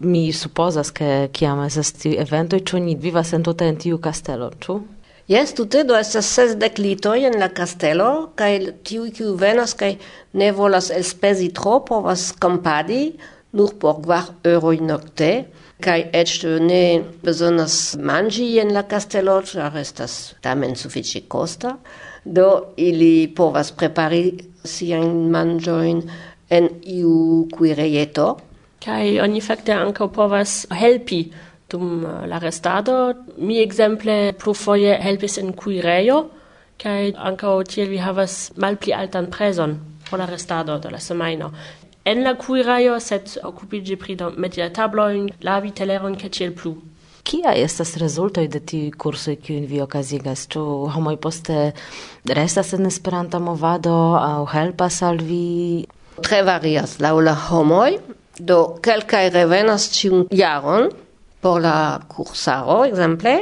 mi supposas che chiama tiu evento e ni vivas en tute en tiu castelo, ĉu? Jes, tute do estas sesdek litoj en la kastelo kaj tiuj kiuj venas kaj ne volas elspezi tro povas kampadi nur por kvar euroj nokte kaj eĉ ne bezonas manĝi en la kastelo ĉar estas tamen sufiĉe kosta do ili povas prepari siajn manĝojn en iu kuirejeto kai oni fakte ankaŭ povas helpi dum uh, la restado. Mi ekzemple plurfoje helpis en kuirejo kai ankaŭ tiel vi havas malpli altan prezon por la restado de la semajno. En la kuirejo sed okupiĝi pri media tablojn, lavi teleron kaj tiel plu. Kia estas rezultoj de tiu kursoj, kiujn vi okazigas? Ĉu homoj poste restas en Esperanta movado aŭ helpas al vi? Tre varias laŭ la homoj, Do, quelcae revenas cium jaron, por la cursaro, exemple,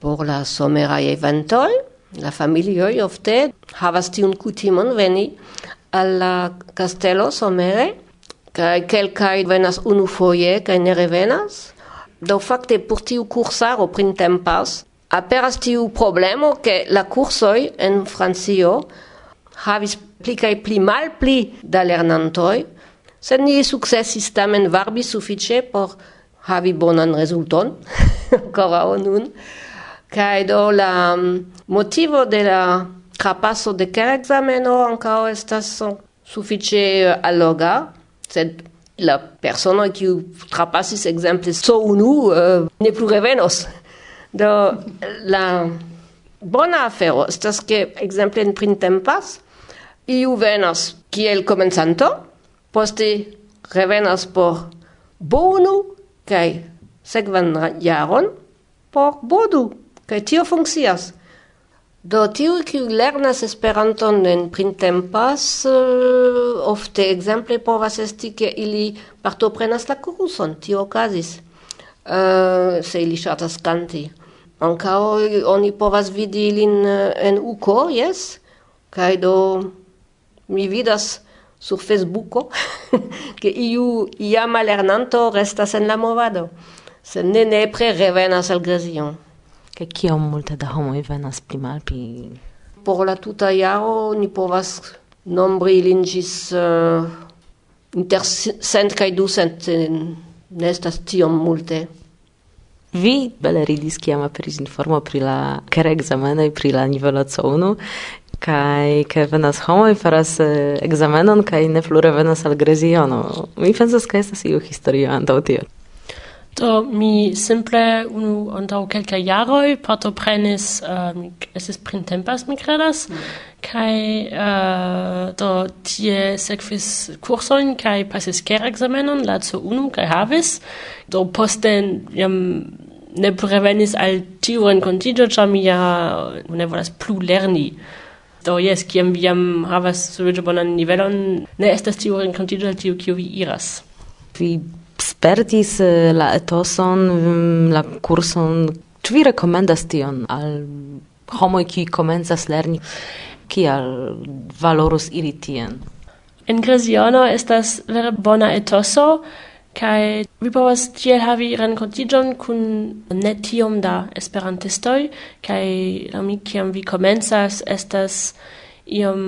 por la somerae eventoi, la familioi ofte havas tiun cutimon veni al la castello somere, cae quelcae venas unu foie, cae ne revenas. Do facte por tiu cursaro printempas aperas tiu problemo che la cursoi en Francio havis pli cae pli mal pli da lernantoi, Sed ni successis tamen varbi suffice por havi bonan resulton, ancora o nun. Cae do la mm, motivo de la trapasso de kera exameno ancao estas suffice alloga, sed la persona qui trapassis exemple so unu uh, ne plus revenos. Do la bona afero estas ke exemple in printempas iu venas kiel comenzanto, poste revenas por bonu kai sekvan jaron por bodu kai tio funkcias. Do tiu ki lernas Esperanton en printempas uh, ofte ekzemple povas esti ke ili partoprenas la kurson tio okazis uh, se ili ŝatas kanti. Ankaŭ oni povas vidi ilin eh, en uko jes? Kaj do mi vidas sur Facebooko, che iu iama lernanto restas en la movado, se ne nepre revenas al Grezion. Che kiom multe da homo venas pli malpli? Por la tuta jaro ni povas nombri lingis uh, eh, inter cent kai ducent, ne estas tiom multe. Vi bele ridis kiam aperis informo pri la care examenoj pri la nivelo C1 kai ke venas homoj faras eh, examenon kai ne flure venas al Greziono. Mi pensas ke estas iu historio antaŭ tio. Do mi simple unu antaŭ kelkaj jaroj partoprenis eh, es estis printempas mi kredas kai uh, eh, do tie sekvis kursojn kai pasis kerekzamenon la co unu kai havis do posten jam ne prevenis al tiu renkontiĝo ĉar mi ja ne volas plu lerni. Do jes, kiam vi jam havas sufiĉe bonan nivelon, ne estas tiu renkontiĝo al tiu kiu vi iras. Vi spertis eh, la etoson, mm, la kurson. Ĉu vi rekomendas tion al homoj kiuj komencas lerni? Kial valorus iri tien? En Greziono estas vere bona etoso, kai vi povas tiel havi renkontiĝon kun ne tiom da esperantistoj kaj laŭ mi kiam vi komencas estas iom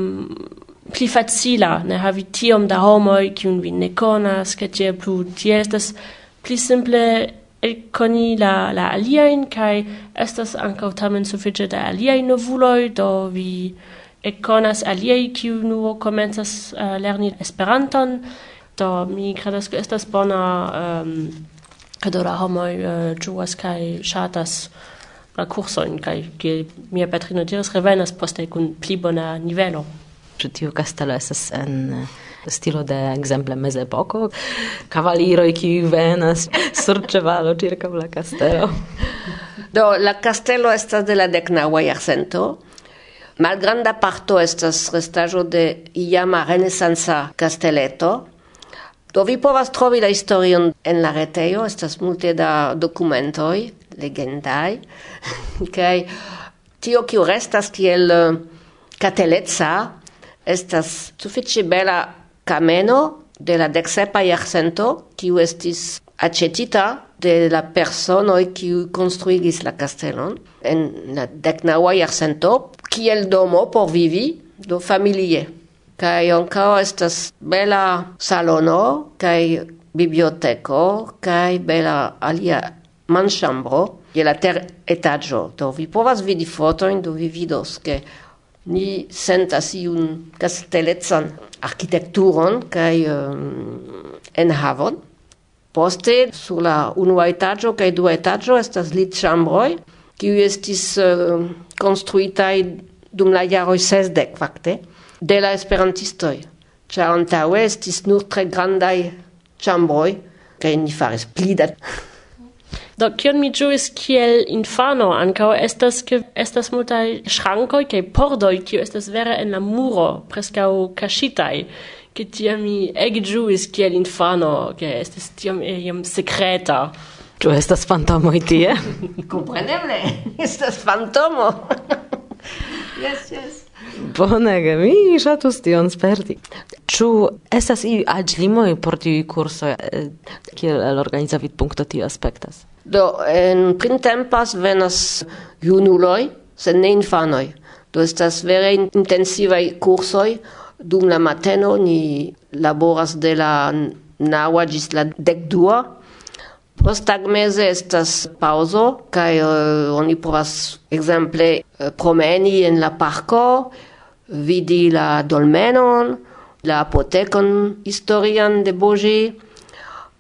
pli facila ne havi tiom da homoj kiun vi ne konas kaj tiel plu tiel estas pli simple elkoni la la aliajn kaj estas ankaŭ tamen sufiĉe da aliaj novuloj do vi ekkonas aliaj kiu nur komencas uh, lerni Esperanton. Do mi credas che estas bona ehm, um, kadora homoj uh, eh, juas kai shatas la kursojn kai kiel mia patrino diras revenas poste kun pli bona nivelo. ĉu tiu kastelo estas en eh, stilo de ekzemple mezepoko kavaliroj kiuj venas sur ĉevalo ĉirkaŭ la kastelo. Do la kastelo estas de la deknaŭa jarcento. Malgranda parto estas restaĵo de iama renesanca kasteleto, Do vi povas trovi la historion en la retejo, estas multe da dokumentoj legendaj kaj tio kiu restas kiel eh, cateleca estas sufiĉe bela kameno de la deksepa jarcento, kiu estis acetita de la personoi qui construigis la castelon en la decnaua iarcento, kiel domo por vivi do familie kai ankaŭ estas bela salono kai biblioteko kai bela alia manchambro je la ter etaggio do vi povas vidi fotojn do vi vidos ke ni sentas iun kastelecan arkitekturon kai um, enhavon. Poste sur la unua etaggio kai dua etaggio estas chambroi ki estis uh, konstruitaj dum la jaroj sesdek fakte de la esperantistoj, ĉar antaŭe estis nur tre grandaj ĉambroj kaj ni faris pli da Do kion mi ĝuis kiel infano ankaŭ estas ke estas multaj ŝrankoj kaj pordoj kiu estas vere en la muro preskaŭ kaŝitaj ke tiam mi ege ĝuis kiel infano ke estas tiam eh, iam sekreta. Ĉu estas fantomo tie? Kompreneble, estas fantomo. yes, yes. Bonege, mi ŝatus tion sperti. Ĉu estas iuj aĝlimoj por tiuj kursoj, eh, kiel el organiza vidpunkto tio aspektas? Do, en printempas venas junuloj, sed ne infanoj. Do estas vere intensivaj kursoj. Dum la mateno ni laboras de la naŭa ĝis la dekdua, Posttagmeze estas pauzo kaj uh, oni povas ekzemple eh, promeni en la parko, vidi la dolmenon, la apotekon historian de Boĝi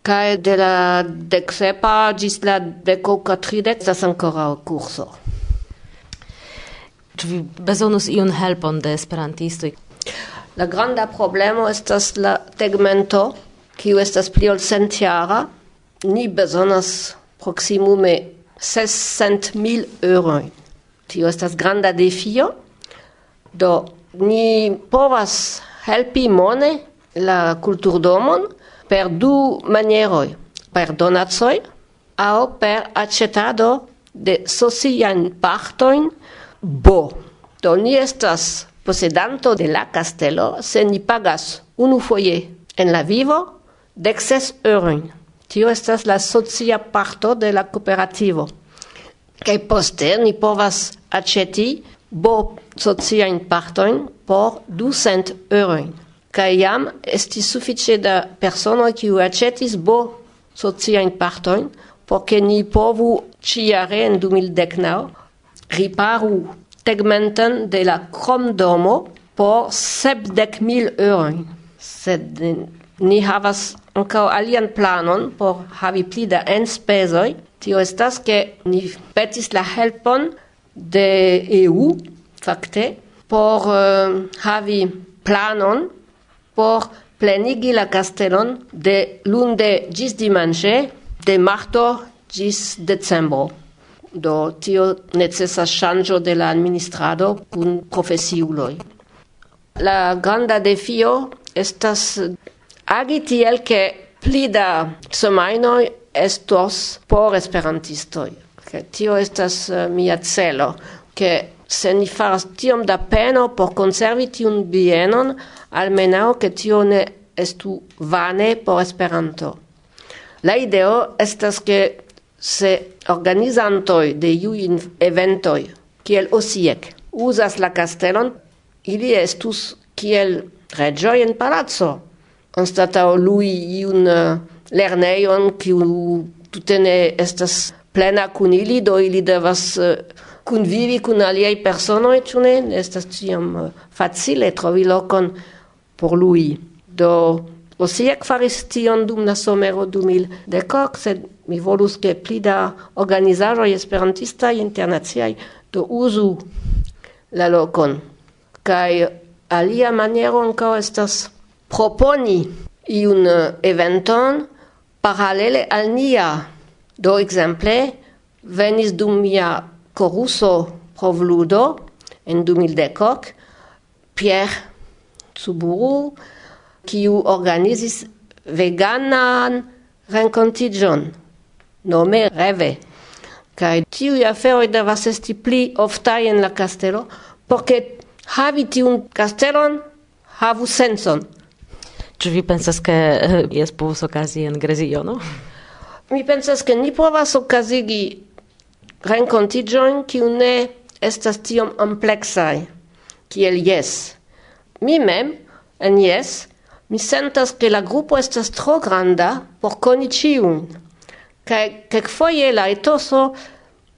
kaj de la deksepa ĝis la deko katridek estas ankoraŭ kurso. Ĉu vi bezonus iun helpon de esperantistoj? La granda problemo estas la tegmento, kiu estas pli ol centjara, ni bezonas proximume 600.000 euroi. Tio estas granda defio, do ni povas helpi mone la kulturdomon per du manieroj, per donacoj aŭ per aĉetado de sociajn partojn bo. Do ni estas posedanto de la castelo se ni pagas unufoje en la vivo dek ses eurojn. Tio estas la socia parto de la cooperativo. Kaj poste ni povas aĉeti bo sociajn partojn por 200 eurojn. Kaj jam estis sufiĉe da personoj kiu aĉetis bo sociajn partojn por ke ni povu ĉiare en 2019 riparu tegmenten de la kromdomo por 70.000 eurojn. Sed ni havas ancao alian planon por havi pli da enspezoj. Tio estas, ke ni petis la helpon de EU, fakte, por uh, havi planon por plenigi la castellon de lunde gis dimanche, de marto gis decembro. Do tio necesas ŝanĝo de la administrado kun profesiuloj. La granda defio estas agi tiel che pli da semainoi estos por esperantistoi. Ke tio estas uh, mia celo, ke se ni faras tiom da peno por conservi tiun bienon, almenaŭ ke tio ne estu vane por Esperanto. La ideo estas ke se organizantoi de iuj eventoi, kiel Osiek, uzas la castelon ili estus kiel regioi en palazzo, anstataŭ lui iun uh, lerneion kiu tutene estas plena kun ili, do ili devas uh, kunvivi kun aliaj personoj, ĉu ne? Estas tiam uh, facile trovi lokon por lui. Do Osiek faris tion dum la somero 2010, sed mi volus ke pli da organizaĵoj esperantistaj internaciaj do uzu la lokon. Kaj alia maniero ankaŭ estas proponi iun eventon paralele al nia. Do exemple, venis dum mia coruso provludo en 2010 Pierre Tsuburu, kiu organizis veganan rencontigion, nome Reve. Kaj tiuj aferoj devas esti pli oftai en la castelo, porque havi tiun castelon havu senson. Ĉu vi pensas ke eh, jes povus okazi en Grezio, no? Mi pensas ke ni povas okazigi renkontiĝojn kiu ne estas tiom ampleksaj kiel jes. Mi mem en jes mi sentas ke la grupo estas tro granda por koni ĉiun. Kaj kelkfoje la etoso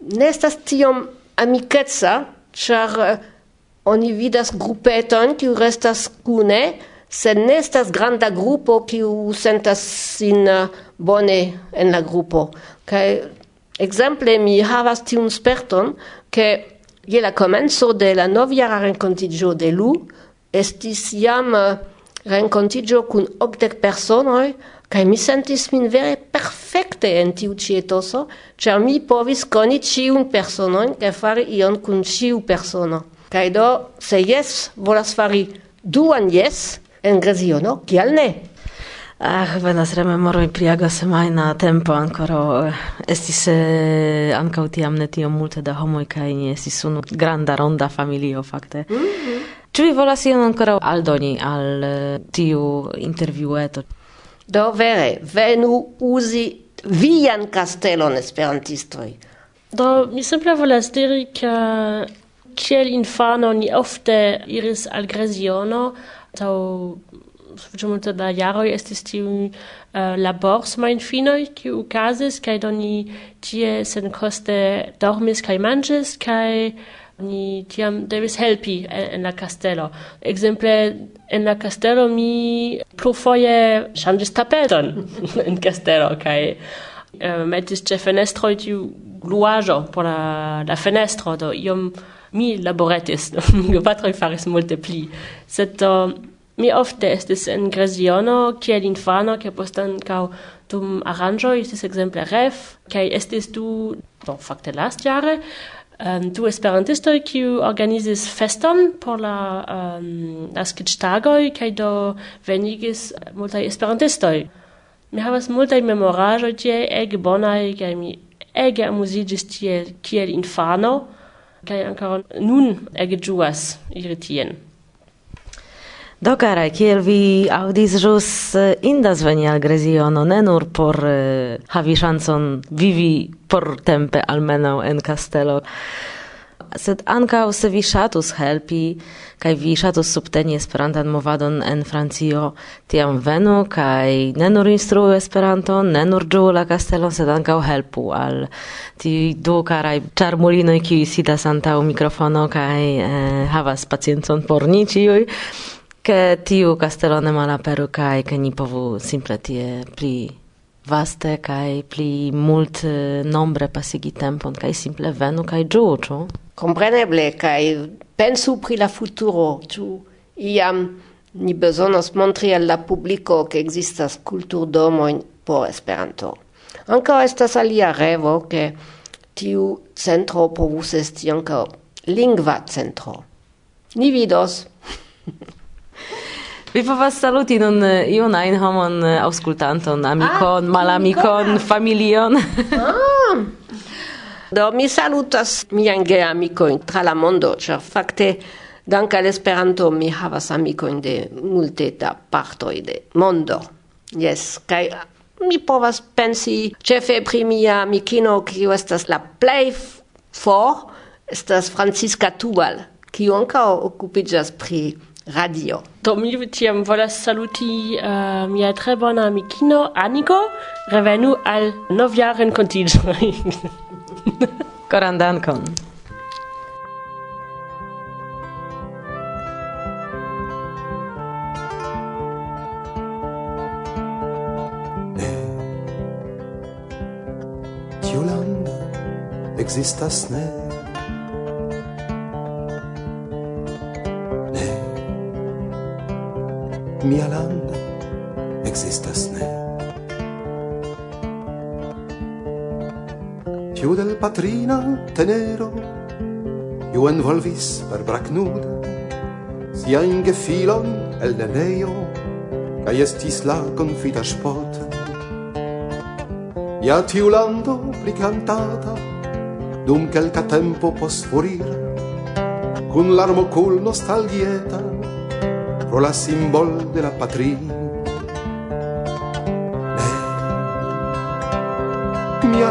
ne estas tiom amikeca, ĉar uh, oni vidas grupeton kiu restas kune, se ne estas granda grupo kiu sentas sin eh, bone en la grupo. Kaj ekzemple mi havas tiun sperton, ke je la komenco de la novjara renkontiĝo de Lu estis jam eh, renkontiĝo kun okdek personoj, kaj mi sentis min vere perfekte en tiu ĉi etoso, ĉar mi povis koni ĉiun personojn kaj fari ion kun ĉiu persono. Kaj do, se jes volas fari duan jes, en Grazio, no? Kial ne? Ah, venas rememoroj pri aga semajna tempo ancora eh, estis eh, ankaŭ tiam ne tiom multe da homoj kaj ni estis unu granda ronda familio fakte. Mm -hmm. Ĉu vi volas ion ankoraŭ aldoni al eh, tiu intervjueto? Do vere, venu uzi vian kastelon esperantistoj. Do mi simple volas diri ke kiel infano ni ofte iris al Greziono Tau sufiĉe multe da jaroj estis tiu uh, laborsmajnfinoj, kiu okazis kaj do ni tie senkoste dormis kaj manĝis kaj ni tiam devis helpi en, en la kastelo. Ekzemple en la kastelo mi plurfoje ŝanĝis tapeton en kastelo kaj uh, metis ĉe fenestroj tiu gluaĵo por la, la fenestro do iom mi laboretis, gepatroj faris multe pli, sed uh, mi ofte estis en Gresiono, kiel infano, kiel postan ankaŭ dum aranjo, estis exemple ref, kaj estis du, do fakte lastjare, um, du esperantistoj kiu organizis feston por la um, la kaj do venigis multaj esperantistoj. Mi havas multaj memoraĵoj tie ege bonaj kaj mi ege amuziĝis tie kiel infano kaj ankaŭ nun ege ĝuas iri tien. Do cara, kiel vi aŭdis ĵus eh, indas veni al Greziono ne nur por uh, havi ŝancon vivi portempe almeno en castello, sed ancao se vi shatus helpi kai vi ŝatus subteni Esperantan movadon en Francio, tiam venu kai ne nur instruu Esperanton, ne nur ĝuu la kastelon, sed ankaŭ helpu al ti du karaj ĉarmulinoj, kiuj sidas antaŭ mikrofono kaj eh, havas paciencon por ni ĉiuj che tiu castelo ne malaperu kaj ke ni povu simple tie pli vaste kai pli mult nombre pasigi tempon kai simple venu kai giu, ciu? Compreneble, kai pensu pri la futuro, tu iam ni bezonas montri al la publiko ke ekzistas kulturdomojn por Esperanto. Ankaŭ estas alia revo ke tiu centro povus esti ankaŭ lingva centro. Ni vidos. Vi povas saluti nun eh, junajn homon, eh, aŭskultanton, amikon, ah, malamikon, familion. ah. Do mi salutas mian geamikoin tra la mondo, ĉar fakte dank al Esperanto mi havas amikojn de multe da partoj de mondo. Yes, kaj mi povas pensi ĉefe pri mia amikino kiu estas la plej for estas Francisca Tubal, kiu ankaŭ okupiĝas pri radio. Do mi tiam volas saluti uh, mia tre bona amikino Aniko, revenu al novjaren kontiĝoj. Koran dankon. Existas ne Ne Mia land Existas patrina tenero Iu envolvis per brac nuda Sia in gefilon el neneio Ca estis la confita spot Ia tiu lando plicantata Dum quelca tempo pos furir Cun l'armo cul nostalgieta pro la simbol de la patria. mia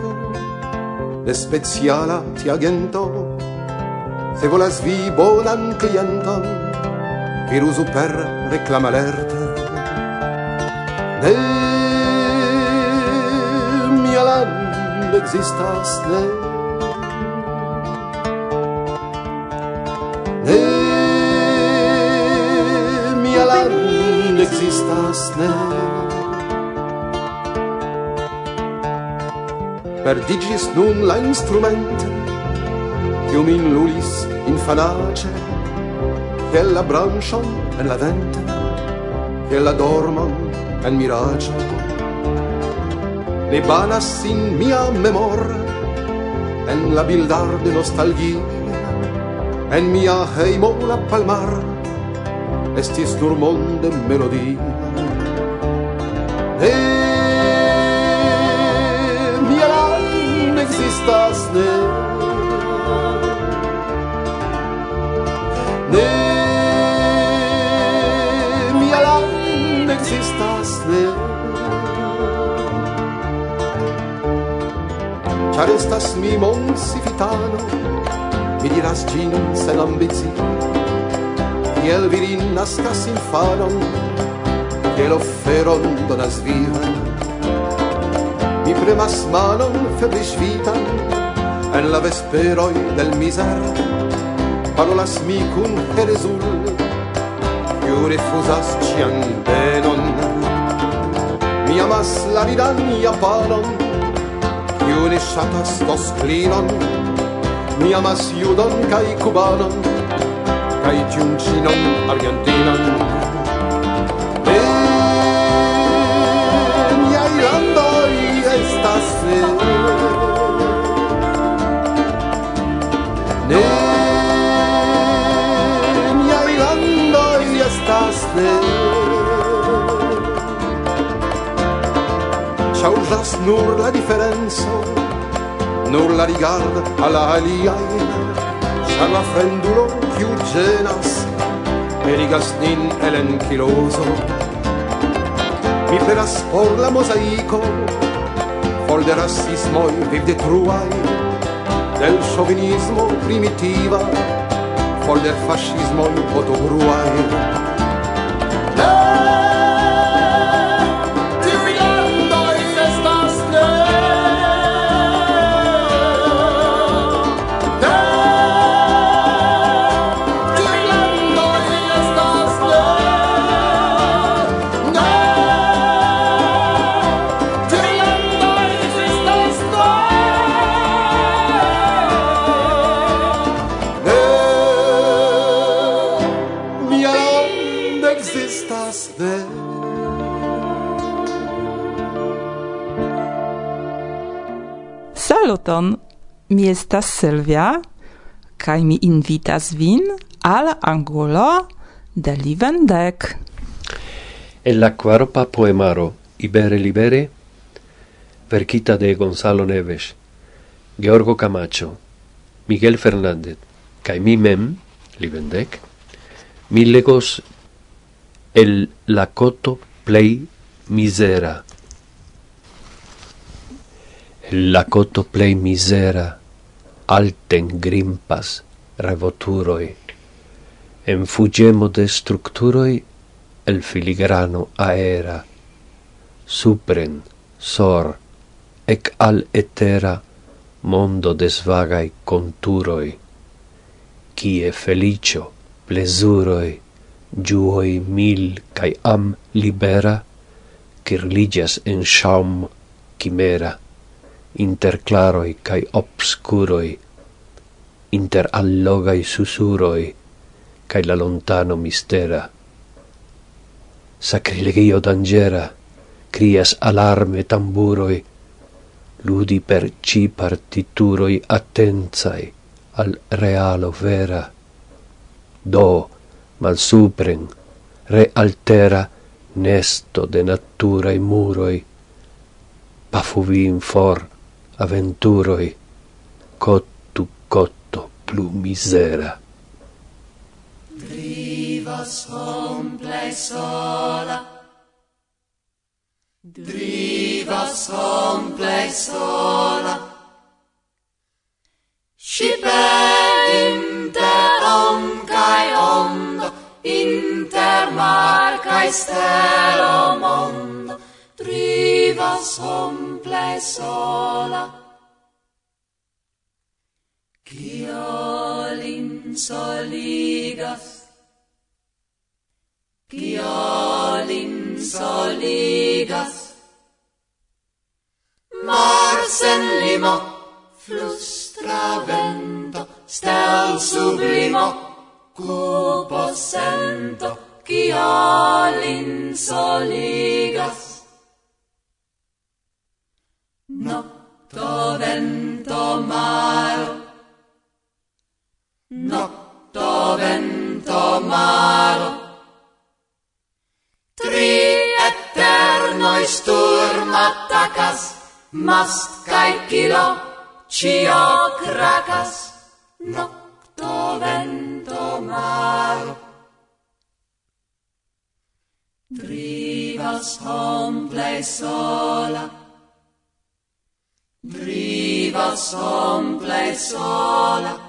speciala ti agento Se volas vi bonan clienton vir usu per reclam alerte ne mia land existas ne ne mia land existas ne perdigis nun la instrument. Iu min lulis infanace Che la branchon en la vente Che la dormon en mirage Ne banas in mia memor En la bildar de nostalgia En mia heimo la palmar Estis nur monde melodia. Char estas mi monsifitano Mi diras gin sen ambizio kiel virin nascas infanon kiel oferon donas vivan Mi premas manon febris vitan En la vesperoi del miser Parolas mi cun heresul Kiu refusas cian benon Mi amas la vidan japanon kiu shatas dos clinon mi amas judon kai cubanon Kai tiun ĉinon argentinan. En miaj landoi estas Ne miaj landoj estas ne Ciao, jas nur la diferenco Nur la rigarda alla aliaina la frendulo più genas Per i elen elenchiloso Mi peras por la mosaico Fol de rassismoi viv detruai Del chauvinismo primitiva Fol del fascismo potogruai estas Silvia, kaj mi invitas vin al angulo de Livendek. En la quaropa poemaro Ibere Libere, verkita de Gonzalo Neves, Georgo Camacho, Miguel Fernández, kaj mi mem, Livendek, mi legos el lacoto plei misera. El lacoto plei misera alten grimpas revoturoi. En fugemo de structuroi el filigrano aera, supren, sor, ec al etera mondo desvagai conturoi, cie felicio, plesuroi, giuoi mil cae am libera, cirligias en shaum chimera inter claroi cae obscuroi, inter allogai susuroi, cae la lontano mistera. Sacrilegio dangera, crias alarme tamburoi, ludi per ci partituroi attenzai al realo vera. Do, malsupren, realtera, nesto de natura i muroi, pafuvin for, aventuroi cottu cotto plu misera. Drivas homple sola. Drivas homple sola. Scipe inter om kai ondo Inter mar cae stelo mondo vivas homple sola. Cio lin soligas, cio lin soligas, Mars en limo, flustra vento, stel sublimo, cupo sento, cio lin soligas, Nocto vento maro Nocto vento maro Tri eternoi sturm attacas Mast cae kilo cio cracas. Nocto vento maro drivas hom plei sola Briva somple sola,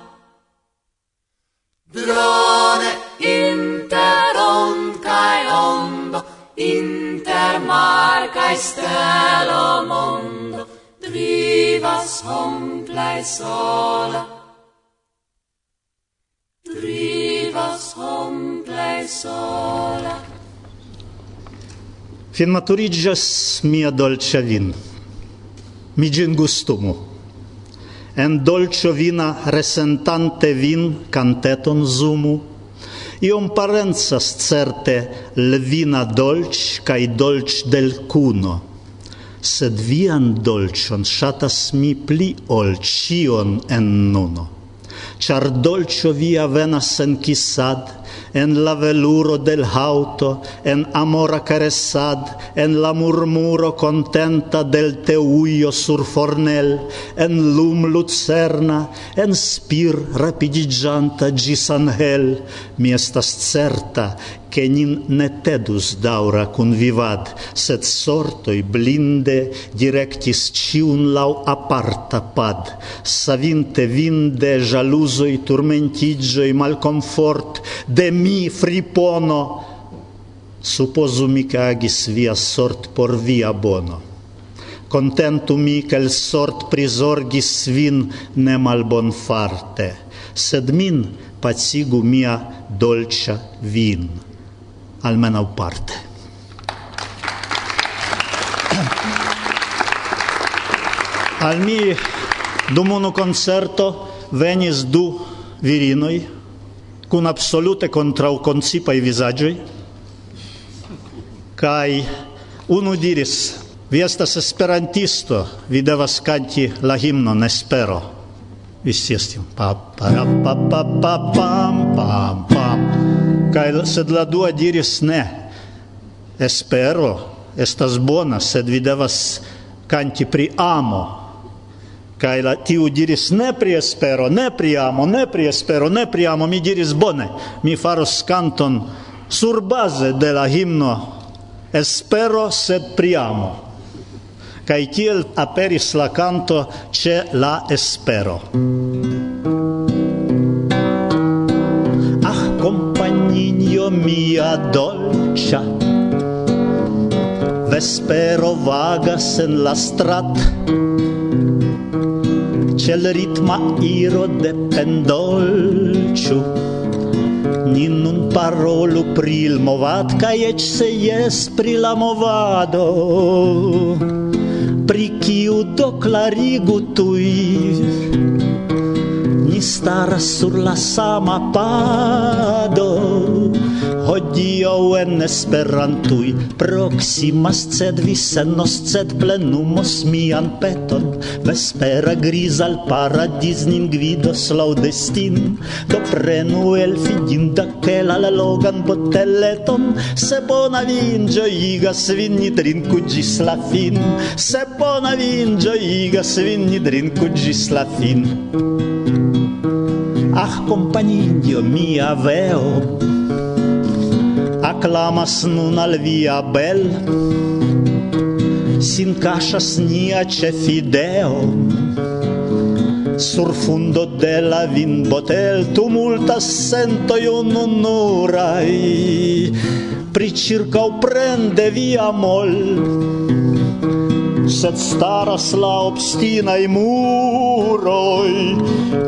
drone inter on cae ondo, inter mar cae stelo mondo, driva somple e sola, driva somple e sola. Fin maturigas mia dolce vin mi gin gustumu. En dolcio vina resentante vin canteton zumu, iom parenzas certe levina dolc cae dolc del cuno, sed vian dolcion shatas mi pli ol cion en nuno, char dolcio via venas en kisad, en la veluro del hauto, en amora caressad, en la murmuro contenta del teuio sur fornel, en lum lucerna, en spir rapidigianta gis angel, mi estas certa, che nin ne tedus daura convivad, sed sortoi blinde directis ciun lau aparta pad, savinte vinde jalusoi turmentigioi malconfort, de mi fripono, supposumi che agis via sort por via bono. Contentumi che il sort prisorgis vin ne malbonfarte, sed min pacigu mia dolcia vin almeno parte. Al mi dum unu concerto venis du virinoi cun absolute contrauconcipaj visagioi kai unu diris Vi estas esperantisto, vi devas canti la himnon Espero. Vi siestim. Pa, pa, pa, pa, pa, pam, pam kai sed la dua diris ne. Espero estas bona, sed vi devas kanti pri amo. kai la tiu diris ne pri espero, ne pri amo, ne pri espero, ne pri amo. Mi diris bone, mi faros kanton surbaze de la himno Espero sed pri amo. kai tiel aperis la canto ce la espero. mia dolcia Vespero vagas en la strat. Cel ritma iro de pendolciu Ni nun parolu pri il movat Ca ec se jes pri la movado Pri kiu do clarigu tui staras sur la sama pado Hodiaŭ en Esperantui Proximas sed visenos senos, plenumos mian peton. Vespera gris al paradis nin gvidos laudestin. Do prenu el fidinda kela la logan boteleton. Se bona vin gioigas vin, ni drinku gis la fin. Se bona vin gioigas vin, ni drinku gis la fin. Ach, compagninio, mia veo, acclamas nun al via bel, sin cascias nia cefideo, sur fundo de la vin botel tumultas sentoi ununurai, pri circa prende via mol, sed staras la obstinai muroi,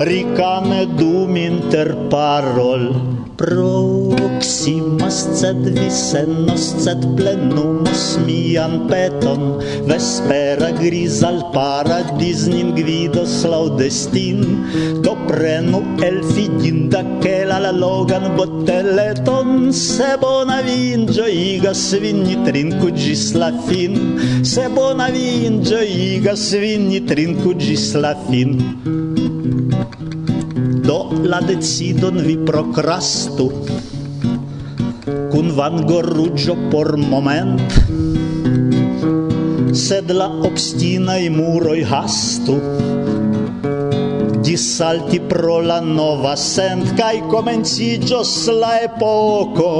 ricane dum interparol. Proximas, sed visenos, sed plenumus mian peton, vespera gris al paradis nin gvidos laudestin, do prenu el fidinda che la la logan boteleton, se bona vin gioigas vin ni trinku gis la fin, se bona vin inĝojigas vin, ni trinku gis la fin. Do la decidon vi cun van vangoruĝo por moment, sed la obstina i muroi hastu, dissalti pro la nova sent kai comencigios la epoco.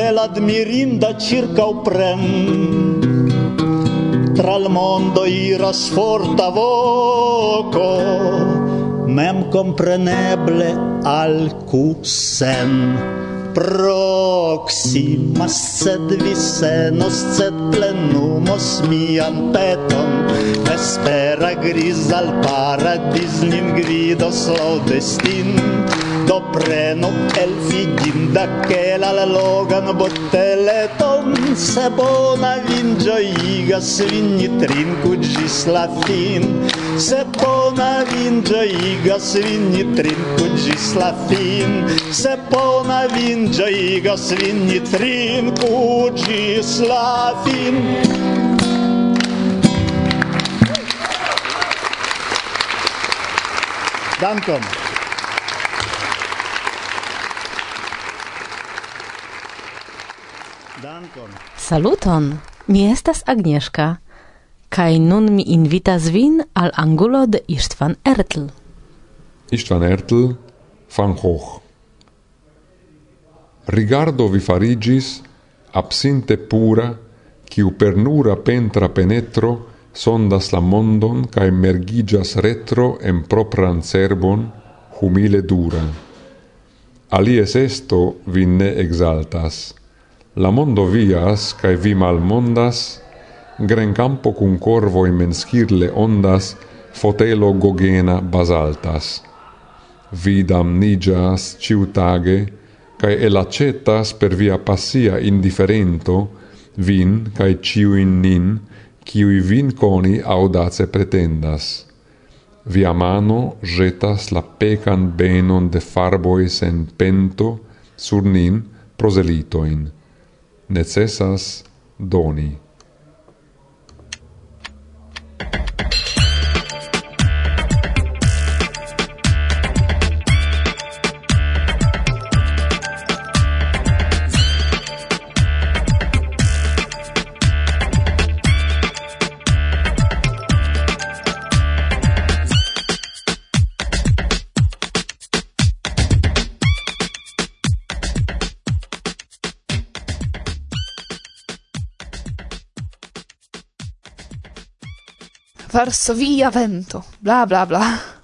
De l'admirinda circa uprem Tral mondo iras forta voco, mem compreneble alcusen proximas sed visenos sed plenumos mian peton. Espera gris al paradis nin gridos destin do preno el figinda che la logan botteleton se bona vin gioigas vin ni trinku gis la fin. Se bona vin gioigas vin ni trinku gis la fin. Se bona vin gioigas vin ni trinku gis la fin. Dankon. Saluton! Mi estas Agnieszka, kaj nun mi invitas vin al angulo de Istvan Ertl. Istvan Ertl, Van Hoch. Rigardo vi farigis, absinte pura, kiu per nura pentra penetro sondas la mondon kaj mergigas retro en propran cerbon, humile dura. Alies esto vin ne exaltas La mondo vias, cae vi malmondas, Gren campo cum in menschirle ondas, Fotelo gogena basaltas. Vidam nigas ciutage, cae elacetas per via passia indiferento, Vin, cae ciuin nin, ciui vin coni audace pretendas. Via mano jetas la pecan benon de farboi sen pento, sur nin proselitoin necessas doni. Varsovia vento, bla bla bla.